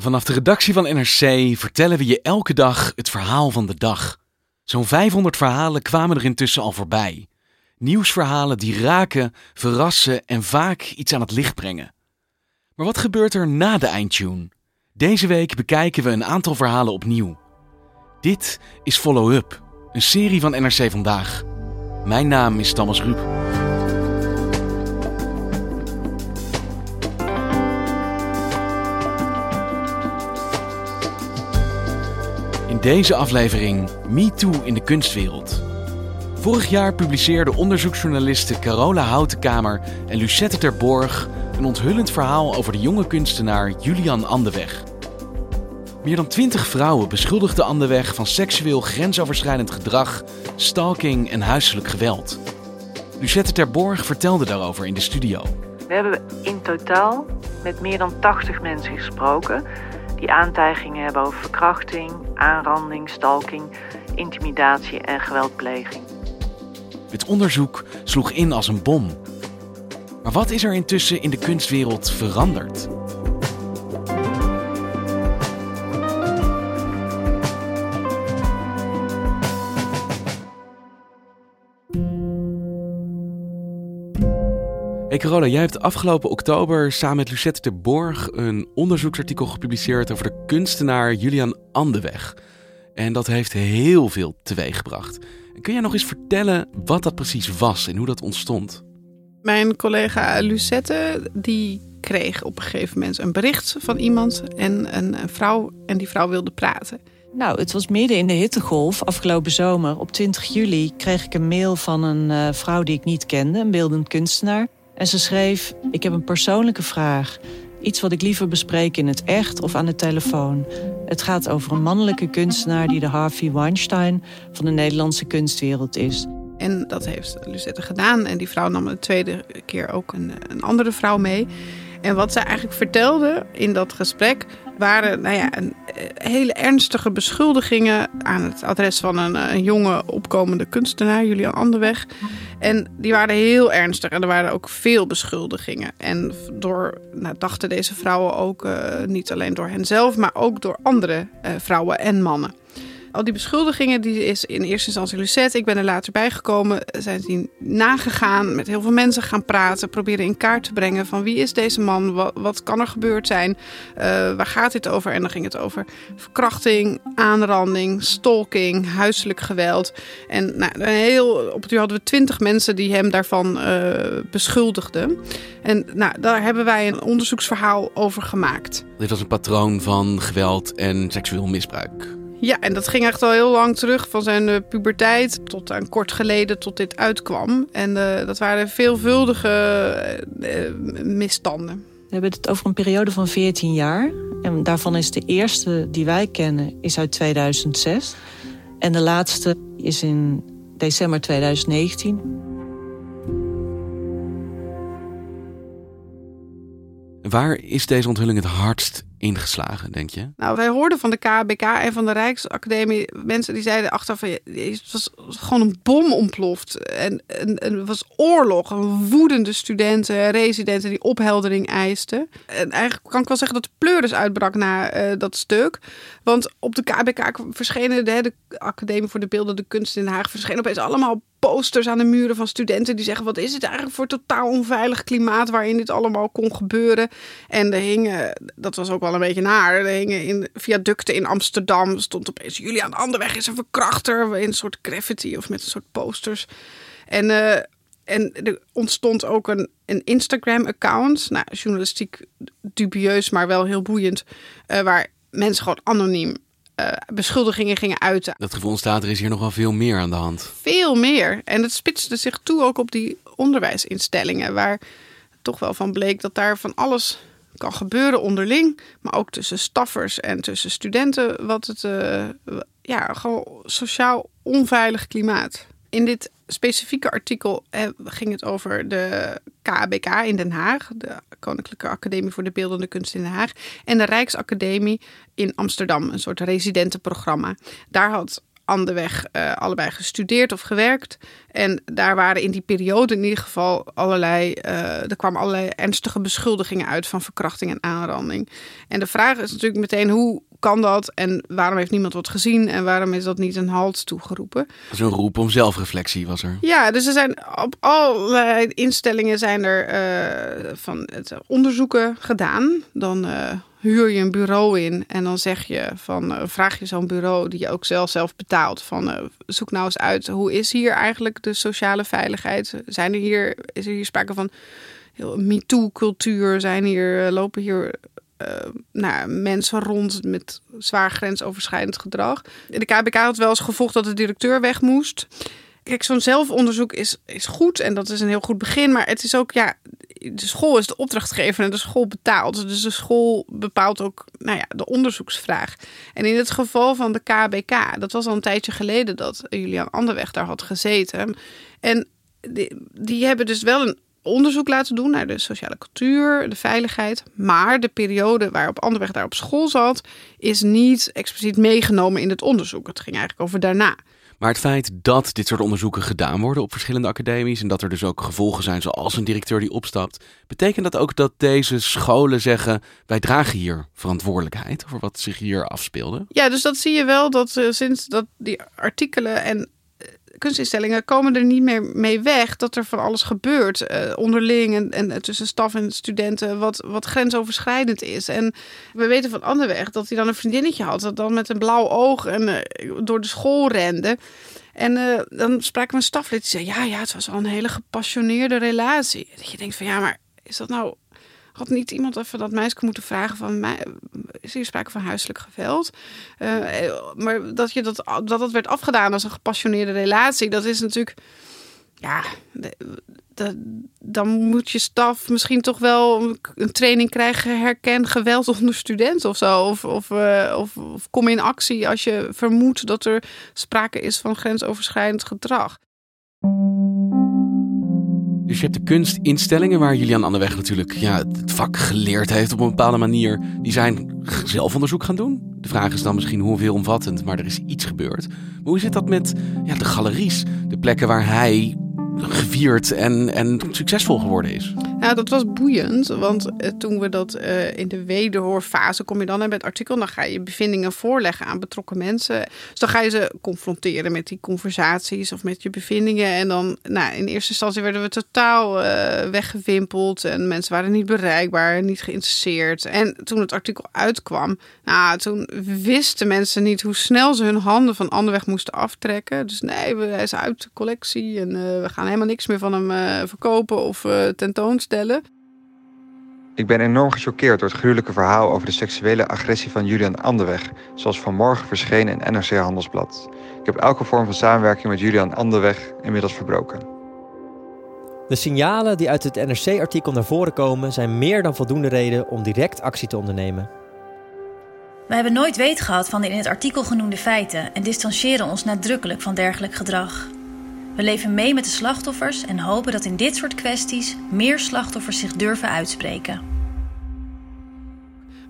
Vanaf de redactie van NRC vertellen we je elke dag het verhaal van de dag. Zo'n 500 verhalen kwamen er intussen al voorbij. Nieuwsverhalen die raken, verrassen en vaak iets aan het licht brengen. Maar wat gebeurt er na de eindtune? Deze week bekijken we een aantal verhalen opnieuw. Dit is Follow Up, een serie van NRC Vandaag. Mijn naam is Thomas Ruip. Deze aflevering MeToo in de kunstwereld. Vorig jaar publiceerden onderzoeksjournalisten Carola Houtenkamer en Lucette ter Borg een onthullend verhaal over de jonge kunstenaar Julian Andeweg. Meer dan twintig vrouwen beschuldigden Andeweg van seksueel grensoverschrijdend gedrag, stalking en huiselijk geweld. Lucette ter Borg vertelde daarover in de studio. We hebben in totaal met meer dan 80 mensen gesproken die aantijgingen hebben over verkrachting, aanranding, stalking, intimidatie en geweldpleging. Het onderzoek sloeg in als een bom. Maar wat is er intussen in de kunstwereld veranderd? Carola, jij hebt afgelopen oktober samen met Lucette de Borg een onderzoeksartikel gepubliceerd over de kunstenaar Julian Andeweg. En dat heeft heel veel teweeggebracht. Kun jij nog eens vertellen wat dat precies was en hoe dat ontstond? Mijn collega Lucette, die kreeg op een gegeven moment een bericht van iemand en een, een vrouw. En die vrouw wilde praten. Nou, het was midden in de hittegolf afgelopen zomer. Op 20 juli kreeg ik een mail van een uh, vrouw die ik niet kende, een beeldend kunstenaar. En ze schreef: Ik heb een persoonlijke vraag. Iets wat ik liever bespreek in het echt of aan de telefoon. Het gaat over een mannelijke kunstenaar die de Harvey Weinstein van de Nederlandse kunstwereld is. En dat heeft Lucette gedaan. En die vrouw nam de tweede keer ook een, een andere vrouw mee. En wat zij eigenlijk vertelde in dat gesprek waren nou ja, een, eh, hele ernstige beschuldigingen aan het adres van een, een jonge opkomende kunstenaar, Julian Anderweg. En die waren heel ernstig en er waren ook veel beschuldigingen. En door, nou, dachten deze vrouwen ook uh, niet alleen door henzelf, maar ook door andere vrouwen en mannen. Al die beschuldigingen, die is in eerste instantie Lucette. Ik ben er later bijgekomen. Zijn die nagegaan, met heel veel mensen gaan praten. Proberen in kaart te brengen van wie is deze man? Wat, kan er gebeurd zijn? Uh, waar gaat dit over? En dan ging het over verkrachting, aanranding, stalking, huiselijk geweld. En nou, een heel, op het uur hadden we twintig mensen die hem daarvan uh, beschuldigden. En nou, daar hebben wij een onderzoeksverhaal over gemaakt. Dit was een patroon van geweld en seksueel misbruik. Ja, en dat ging echt al heel lang terug, van zijn uh, puberteit tot aan kort geleden tot dit uitkwam. En uh, dat waren veelvuldige uh, misstanden. We hebben het over een periode van 14 jaar. En daarvan is de eerste die wij kennen is uit 2006. En de laatste is in december 2019. Waar is deze onthulling het hardst ingeslagen, denk je? Nou, wij hoorden van de KBK en van de Rijksacademie mensen die zeiden achteraf van het was gewoon een bom ontploft. En, en, het was oorlog. Woedende studenten, residenten die opheldering eisten. En eigenlijk kan ik wel zeggen dat de pleuris uitbrak na uh, dat stuk. Want op de KBK verschenen de, de Academie voor de Beeldende Kunst in Den Haag verschenen opeens allemaal posters aan de muren van studenten die zeggen: wat is het eigenlijk voor totaal onveilig klimaat waarin dit allemaal kon gebeuren? En er hingen, dat was ook wel een beetje naar, er hingen in viaducten in Amsterdam stond opeens Julian Anderweg is een verkrachter in een soort graffiti of met een soort posters. En uh, en er ontstond ook een, een Instagram-account. Nou, journalistiek dubieus, maar wel heel boeiend. Uh, waar mensen gewoon anoniem uh, beschuldigingen gingen uiten. Dat gevoel ontstaat, er is hier nog wel veel meer aan de hand. Veel meer. En het spitste zich toe ook op die onderwijsinstellingen, waar toch wel van bleek dat daar van alles kan gebeuren onderling, maar ook tussen staffers en tussen studenten, wat het uh, ja, gewoon sociaal onveilig klimaat. In dit specifieke artikel eh, ging het over de KBK in Den Haag, de Koninklijke Academie voor de Beeldende Kunst in Den Haag, en de Rijksacademie in Amsterdam, een soort residentenprogramma. Daar had Anderweg uh, allebei gestudeerd of gewerkt. En daar waren in die periode in ieder geval allerlei, uh, er kwamen allerlei ernstige beschuldigingen uit van verkrachting en aanranding. En de vraag is natuurlijk meteen hoe kan dat en waarom heeft niemand wat gezien en waarom is dat niet een halt toegeroepen? Een roep om zelfreflectie was er. Ja, dus er zijn op allerlei instellingen zijn er uh, van het onderzoeken gedaan. Dan uh, huur je een bureau in en dan zeg je van uh, vraag je zo'n bureau die je ook zelf zelf betaalt van zoek nou eens uit hoe is hier eigenlijk de sociale veiligheid? Zijn er hier is er hier sprake van MeToo-cultuur? Zijn hier lopen hier nou, mensen rond met zwaar grensoverschrijdend gedrag. De KBK had wel eens gevolgd dat de directeur weg moest. Kijk, zo'n zelfonderzoek is, is goed en dat is een heel goed begin. Maar het is ook, ja, de school is de opdrachtgever en de school betaalt. Dus de school bepaalt ook nou ja, de onderzoeksvraag. En in het geval van de KBK, dat was al een tijdje geleden dat Julian Anderweg daar had gezeten. En die hebben dus wel een onderzoek laten doen naar de sociale cultuur, de veiligheid. Maar de periode waarop Anderweg daar op school zat, is niet expliciet meegenomen in het onderzoek. Het ging eigenlijk over daarna. Maar het feit dat dit soort onderzoeken gedaan worden op verschillende academies en dat er dus ook gevolgen zijn, zoals een directeur die opstapt, betekent dat ook dat deze scholen zeggen: wij dragen hier verantwoordelijkheid voor wat zich hier afspeelde? Ja, dus dat zie je wel dat uh, sinds dat die artikelen en kunstinstellingen komen er niet meer mee weg dat er van alles gebeurt uh, onderling en, en tussen staf en studenten wat, wat grensoverschrijdend is. En we weten van Anderweg dat hij dan een vriendinnetje had dat dan met een blauw oog en, uh, door de school rende. En uh, dan spraken we een staflid die zei, ja, ja, het was al een hele gepassioneerde relatie. Dat je denkt van, ja, maar is dat nou had niet iemand even dat meisje moeten vragen van mij, is hier sprake van huiselijk geweld? Uh, maar dat, je dat, dat dat werd afgedaan als een gepassioneerde relatie, dat is natuurlijk, ja, dan moet je staf misschien toch wel een training krijgen, herken geweld onder studenten of zo. Of, of, uh, of, of kom in actie als je vermoedt dat er sprake is van grensoverschrijdend gedrag. Dus je hebt de kunstinstellingen waar Julian Anderweg natuurlijk ja, het vak geleerd heeft op een bepaalde manier. Die zijn zelfonderzoek gaan doen. De vraag is dan misschien hoeveel omvattend, maar er is iets gebeurd. Maar hoe zit dat met ja, de galeries? De plekken waar hij gevierd en, en succesvol geworden is. Ja, dat was boeiend, want eh, toen we dat uh, in de wederhoorfase kom je dan met het artikel, dan ga je bevindingen voorleggen aan betrokken mensen. Dus dan ga je ze confronteren met die conversaties of met je bevindingen. En dan, nou, in eerste instantie werden we totaal uh, weggewimpeld en mensen waren niet bereikbaar, niet geïnteresseerd. En toen het artikel uitkwam, nou, toen wisten mensen niet hoe snel ze hun handen van Anderweg moesten aftrekken. Dus nee, hij is uit de collectie en we gaan helemaal niks meer van hem verkopen of uh, Ik ben enorm gechoqueerd door het gruwelijke verhaal over de seksuele agressie van Julian Anderweg, zoals vanmorgen verscheen in NRC Handelsblad. Ik heb elke vorm van samenwerking met Julian Anderweg inmiddels verbroken. De signalen die uit het NRC-artikel naar voren komen zijn meer dan voldoende reden om direct actie te ondernemen. We hebben nooit weet gehad van de in het artikel genoemde feiten en distancieren ons nadrukkelijk van dergelijk gedrag. We leven mee met de slachtoffers en hopen dat in dit soort kwesties meer slachtoffers zich durven uitspreken.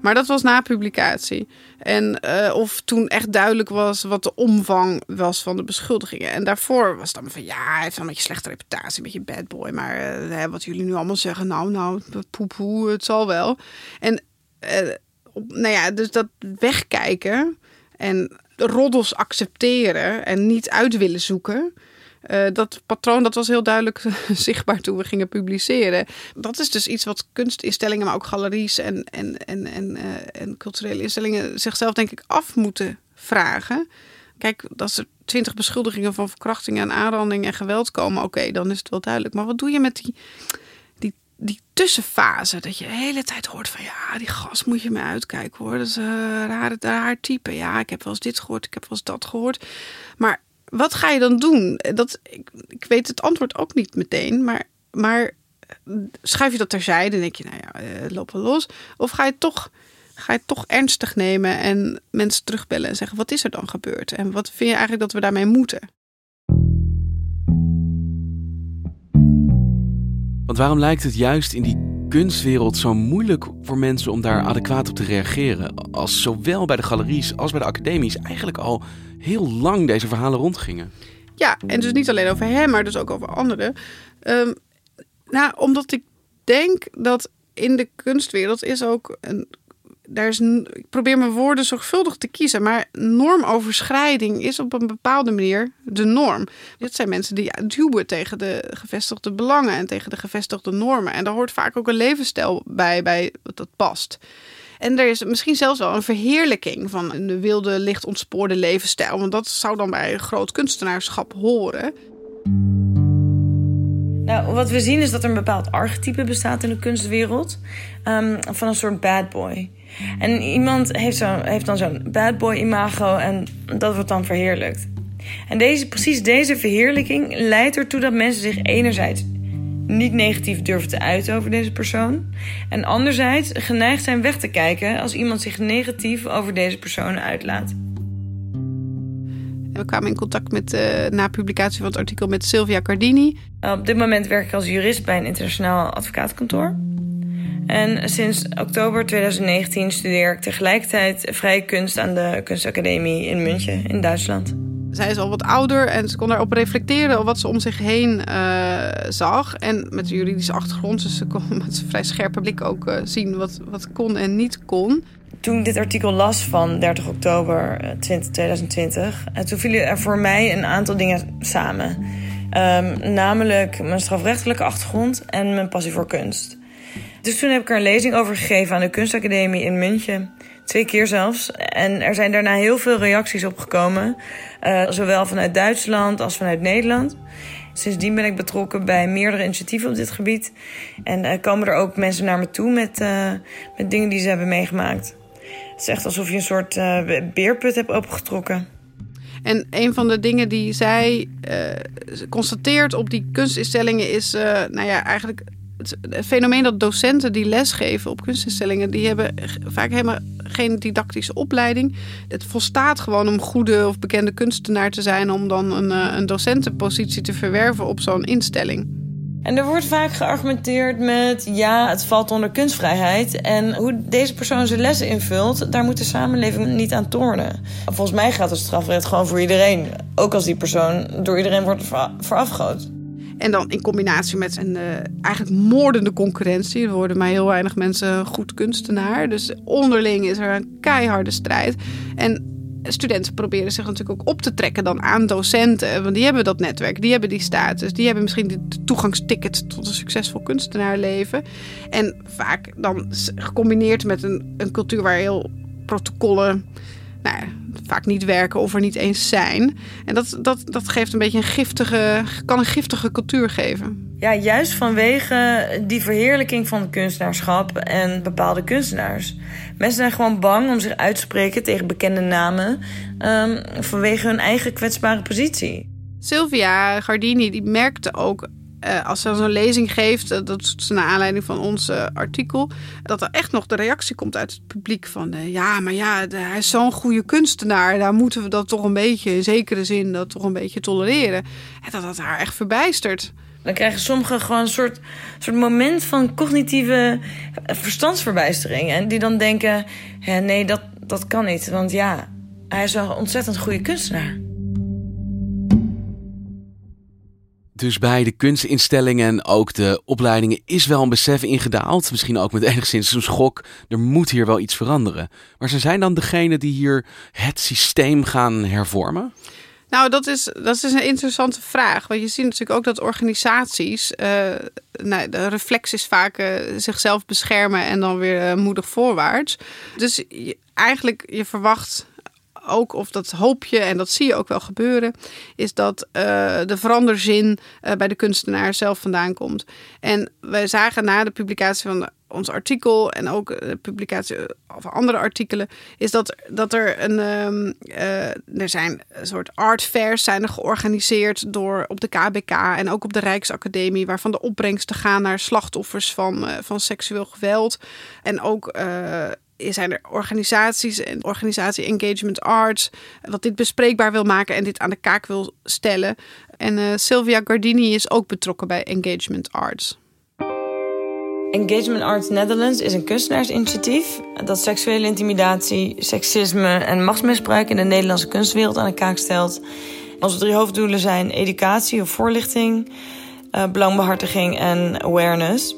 Maar dat was na publicatie. En uh, of toen echt duidelijk was wat de omvang was van de beschuldigingen. En daarvoor was het dan van ja, hij heeft een beetje slechte reputatie, een beetje bad boy. Maar uh, wat jullie nu allemaal zeggen, nou, nou, poepoe, het zal wel. En uh, nou ja, dus dat wegkijken en roddels accepteren en niet uit willen zoeken. Uh, dat patroon dat was heel duidelijk zichtbaar toen we gingen publiceren. Dat is dus iets wat kunstinstellingen, maar ook galeries en, en, en, en, uh, en culturele instellingen zichzelf denk ik af moeten vragen. Kijk, als er twintig beschuldigingen van verkrachting en aanranding en geweld komen, oké, dan is het wel duidelijk. Maar wat doe je met die, die, die tussenfase? Dat je de hele tijd hoort van ja, die gas moet je me uitkijken hoor. Dat is een rare, raar type. Ja, ik heb wel eens dit gehoord, ik heb wel eens dat gehoord. Maar wat ga je dan doen? Dat, ik, weet het antwoord ook niet meteen, maar, maar schuif je dat terzijde en denk je, nou ja, uh, loop wel los. Of ga je, toch, ga je toch ernstig nemen en mensen terugbellen en zeggen, wat is er dan gebeurd? En wat vind je eigenlijk dat we daarmee moeten? Want waarom lijkt het juist in die kunstwereld zo moeilijk voor mensen om daar adequaat op te reageren? Als zowel bij de galeries als bij de academies eigenlijk al heel lang deze verhalen rondgingen. Ja, en dus niet alleen over hem, maar dus ook over anderen. Um, nou, omdat ik denk dat in de kunstwereld is ook een. Daar is, ik probeer mijn woorden zorgvuldig te kiezen, maar normoverschrijding is op een bepaalde manier de norm. Dit zijn mensen die duwen tegen de gevestigde belangen en tegen de gevestigde normen. En daar hoort vaak ook een levensstijl bij, bij dat past. En er is misschien zelfs wel een verheerlijking van een wilde, licht ontspoorde levensstijl. Want dat zou dan bij groot kunstenaarschap horen. Nou, wat we zien is dat er een bepaald archetype bestaat in de kunstwereld. Um, van een soort bad boy. En iemand heeft, zo, heeft dan zo'n bad boy imago en dat wordt dan verheerlijkt. En deze, precies deze verheerlijking leidt ertoe dat mensen zich enerzijds niet negatief durven te uiten over deze persoon. En anderzijds geneigd zijn weg te kijken als iemand zich negatief over deze persoon uitlaat. We kwamen in contact met, uh, na publicatie van het artikel met Sylvia Cardini. Op dit moment werk ik als jurist bij een internationaal advocaatkantoor. En sinds oktober 2019 studeer ik tegelijkertijd vrije kunst aan de Kunstacademie in München in Duitsland. Zij is al wat ouder en ze kon daarop reflecteren op wat ze om zich heen uh, zag. En met de juridische achtergrond, dus ze kon met zijn vrij scherpe blik ook uh, zien wat, wat kon en niet kon. Toen ik dit artikel las van 30 oktober 2020, uh, toen vielen er voor mij een aantal dingen samen. Um, namelijk mijn strafrechtelijke achtergrond en mijn passie voor kunst. Dus toen heb ik er een lezing over gegeven aan de Kunstacademie in München. Twee keer zelfs. En er zijn daarna heel veel reacties op gekomen. Uh, zowel vanuit Duitsland als vanuit Nederland. Sindsdien ben ik betrokken bij meerdere initiatieven op dit gebied. En uh, komen er ook mensen naar me toe met, uh, met dingen die ze hebben meegemaakt. Het is echt alsof je een soort beerput hebt opengetrokken. En een van de dingen die zij constateert op die kunstinstellingen is, nou ja, eigenlijk het fenomeen dat docenten die lesgeven op kunstinstellingen, die hebben vaak helemaal geen didactische opleiding. Het volstaat gewoon om goede of bekende kunstenaar te zijn om dan een, eh, een docentenpositie te verwerven op zo'n instelling. En er wordt vaak geargumenteerd met ja, het valt onder kunstvrijheid. En hoe deze persoon zijn lessen invult, daar moet de samenleving niet aan tornen. Volgens mij gaat het strafrecht gewoon voor iedereen. Ook als die persoon door iedereen wordt verafgoot. En dan in combinatie met een uh, eigenlijk moordende concurrentie. Er worden maar heel weinig mensen goed kunstenaar. Dus onderling is er een keiharde strijd. En studenten proberen zich natuurlijk ook op te trekken dan aan docenten. Want die hebben dat netwerk, die hebben die status. Die hebben misschien de toegangsticket tot een succesvol kunstenaarleven. En vaak dan gecombineerd met een, een cultuur waar heel protocollen nou ja, vaak niet werken of er niet eens zijn. En dat, dat, dat geeft een beetje een giftige, kan een giftige cultuur geven. Ja, juist vanwege die verheerlijking van kunstenaarschap en bepaalde kunstenaars. Mensen zijn gewoon bang om zich uit te spreken tegen bekende namen um, vanwege hun eigen kwetsbare positie. Sylvia Gardini die merkte ook uh, als ze zo'n lezing geeft, uh, dat is naar aanleiding van ons uh, artikel, dat er echt nog de reactie komt uit het publiek van ja, maar ja, hij is zo'n goede kunstenaar, daar moeten we dat toch een beetje, in zekere zin, dat toch een beetje tolereren. En dat dat haar echt verbijstert. Dan krijgen sommigen gewoon een soort, soort moment van cognitieve verstandsverbijstering. En die dan denken, nee, dat, dat kan niet. Want ja, hij is wel een ontzettend goede kunstenaar. Dus bij de kunstinstellingen en ook de opleidingen is wel een besef ingedaald. Misschien ook met enigszins een schok. Er moet hier wel iets veranderen. Maar ze zijn dan degene die hier het systeem gaan hervormen? Nou, dat is, dat is een interessante vraag. Want je ziet natuurlijk ook dat organisaties. Uh, nou, de reflex is vaak uh, zichzelf beschermen en dan weer uh, moedig voorwaarts. Dus eigenlijk, je verwacht ook, of dat hoop je, en dat zie je ook wel gebeuren, is dat uh, de veranderzin uh, bij de kunstenaar zelf vandaan komt. En wij zagen na de publicatie van ons artikel en ook de publicatie van andere artikelen, is dat, dat er een. Uh, er zijn een soort art fairs zijn er georganiseerd door op de KBK en ook op de Rijksacademie, waarvan de opbrengsten gaan naar slachtoffers van, van seksueel geweld. En ook zijn er organisaties en organisatie Engagement Arts, wat dit bespreekbaar wil maken en dit aan de kaak wil stellen. En uh, Sylvia Gardini is ook betrokken bij Engagement Arts. Engagement Arts Netherlands is een kunstenaarsinitiatief dat seksuele intimidatie, seksisme en machtsmisbruik in de Nederlandse kunstwereld aan de kaak stelt. Onze drie hoofddoelen zijn educatie of voorlichting, uh, belangbehartiging en awareness.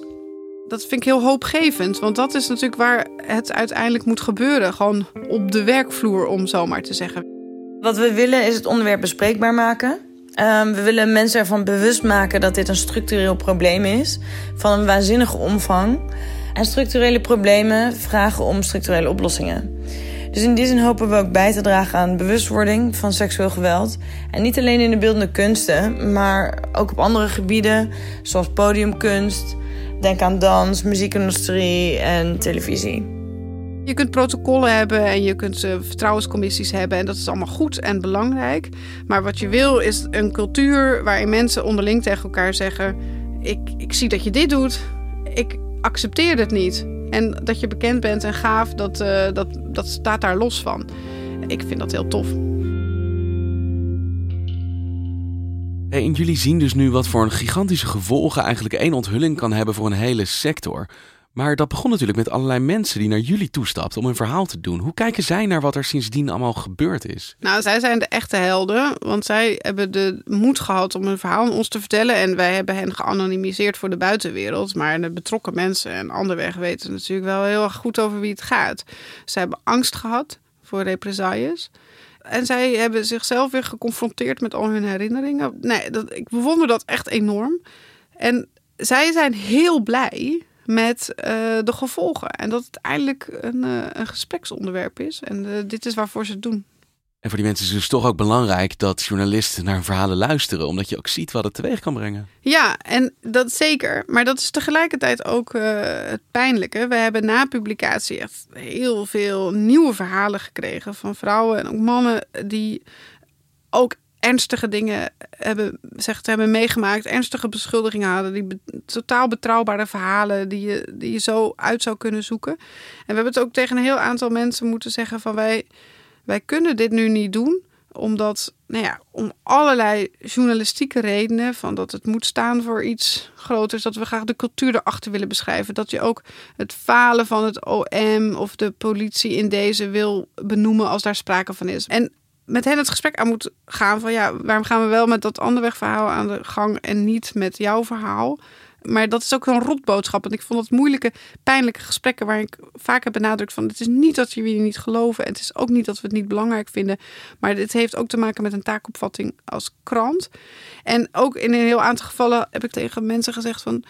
Dat vind ik heel hoopgevend, want dat is natuurlijk waar het uiteindelijk moet gebeuren. Gewoon op de werkvloer, om zo maar te zeggen. Wat we willen is het onderwerp bespreekbaar maken. Um, we willen mensen ervan bewust maken dat dit een structureel probleem is, van een waanzinnige omvang. En structurele problemen vragen om structurele oplossingen. Dus in die zin hopen we ook bij te dragen aan bewustwording van seksueel geweld. En niet alleen in de beeldende kunsten, maar ook op andere gebieden, zoals podiumkunst. Denk aan dans, muziekindustrie en televisie. Je kunt protocollen hebben en je kunt uh, vertrouwenscommissies hebben. En dat is allemaal goed en belangrijk. Maar wat je wil is een cultuur waarin mensen onderling tegen elkaar zeggen: ik, ik zie dat je dit doet. Ik accepteer het niet. En dat je bekend bent en gaaf, dat, uh, dat, dat staat daar los van. Ik vind dat heel tof. En jullie zien dus nu wat voor een gigantische gevolgen eigenlijk één onthulling kan hebben voor een hele sector. Maar dat begon natuurlijk met allerlei mensen die naar jullie toestapten om een verhaal te doen. Hoe kijken zij naar wat er sindsdien allemaal gebeurd is? Nou, zij zijn de echte helden, want zij hebben de moed gehad om een verhaal aan ons te vertellen. En wij hebben hen geanonimiseerd voor de buitenwereld. Maar de betrokken mensen en anderweg weten natuurlijk wel heel erg goed over wie het gaat. Ze hebben angst gehad voor represailles. En zij hebben zichzelf weer geconfronteerd met al hun herinneringen. Nee, dat, ik bewonder dat echt enorm. En zij zijn heel blij met uh, de gevolgen. En dat het eindelijk een, uh, een gespreksonderwerp is. En uh, dit is waarvoor ze het doen. En voor die mensen is het dus toch ook belangrijk dat journalisten naar verhalen luisteren, omdat je ook ziet wat het teweeg kan brengen. Ja, en dat zeker. Maar dat is tegelijkertijd ook het pijnlijke. We hebben na publicatie echt heel veel nieuwe verhalen gekregen van vrouwen en ook mannen die ook ernstige dingen hebben, zegt, hebben meegemaakt, ernstige beschuldigingen hadden, die totaal betrouwbare verhalen die je, die je zo uit zou kunnen zoeken. En we hebben het ook tegen een heel aantal mensen moeten zeggen van wij, wij kunnen dit nu niet doen, omdat, nou ja, om allerlei journalistieke redenen, van dat het moet staan voor iets groters, dat we graag de cultuur erachter willen beschrijven, dat je ook het falen van het OM of de politie in deze wil benoemen als daar sprake van is. En met hen het gesprek aan moet gaan van ja, waarom gaan we wel met dat verhaal aan de gang en niet met jouw verhaal? Maar dat is ook een rotboodschap. En ik vond het moeilijke, pijnlijke gesprekken waar ik vaak heb benadrukt van het is niet dat jullie niet geloven. En het is ook niet dat we het niet belangrijk vinden. Maar dit heeft ook te maken met een taakopvatting als krant. En ook in een heel aantal gevallen heb ik tegen mensen gezegd van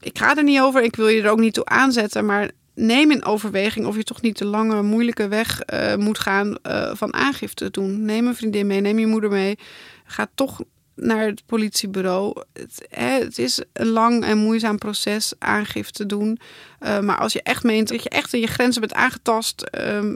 ik ga er niet over. Ik wil je er ook niet toe aanzetten. Maar neem in overweging of je toch niet de lange, moeilijke weg uh, moet gaan uh, van aangifte doen. Neem een vriendin mee, neem je moeder mee. Ga toch naar het politiebureau. Het, hè, het is een lang en moeizaam proces aangifte doen. Uh, maar als je echt meent dat je echt in je grenzen bent aangetast, ehm,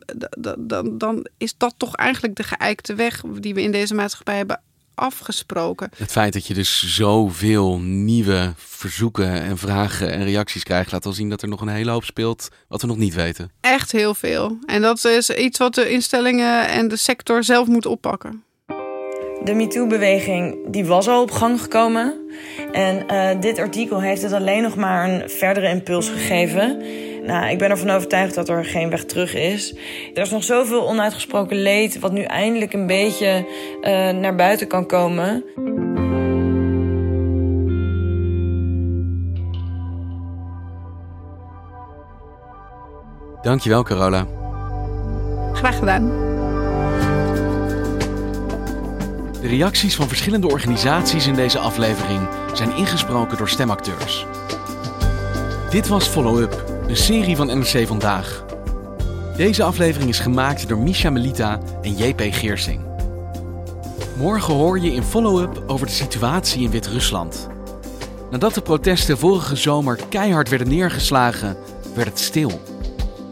dan, dan is dat toch eigenlijk de geëikte weg die we in deze maatschappij hebben afgesproken. Het feit dat je dus zoveel nieuwe verzoeken en vragen en reacties krijgt, laat wel zien dat er nog een hele hoop speelt wat we nog niet weten. Echt heel veel. En dat is iets wat de instellingen en de sector zelf moet oppakken. De MeToo-beweging die was al op gang gekomen. En uh, dit artikel heeft het alleen nog maar een verdere impuls gegeven. Nou, ik ben ervan overtuigd dat er geen weg terug is. Er is nog zoveel onuitgesproken leed, wat nu eindelijk een beetje uh, naar buiten kan komen. Dankjewel, Carola. Graag gedaan. De reacties van verschillende organisaties in deze aflevering zijn ingesproken door stemacteurs. Dit was Follow Up, een serie van NRC Vandaag. Deze aflevering is gemaakt door Misha Melita en JP Geersing. Morgen hoor je in Follow Up over de situatie in Wit-Rusland. Nadat de protesten vorige zomer keihard werden neergeslagen, werd het stil.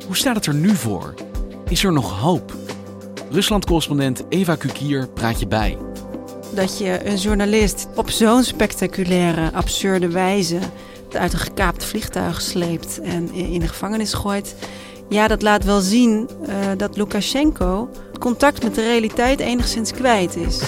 Hoe staat het er nu voor? Is er nog hoop? Rusland-correspondent Eva Kukier praat je bij. Dat je een journalist op zo'n spectaculaire, absurde wijze uit een gekaapt vliegtuig sleept en in de gevangenis gooit. Ja, dat laat wel zien uh, dat Lukashenko contact met de realiteit enigszins kwijt is.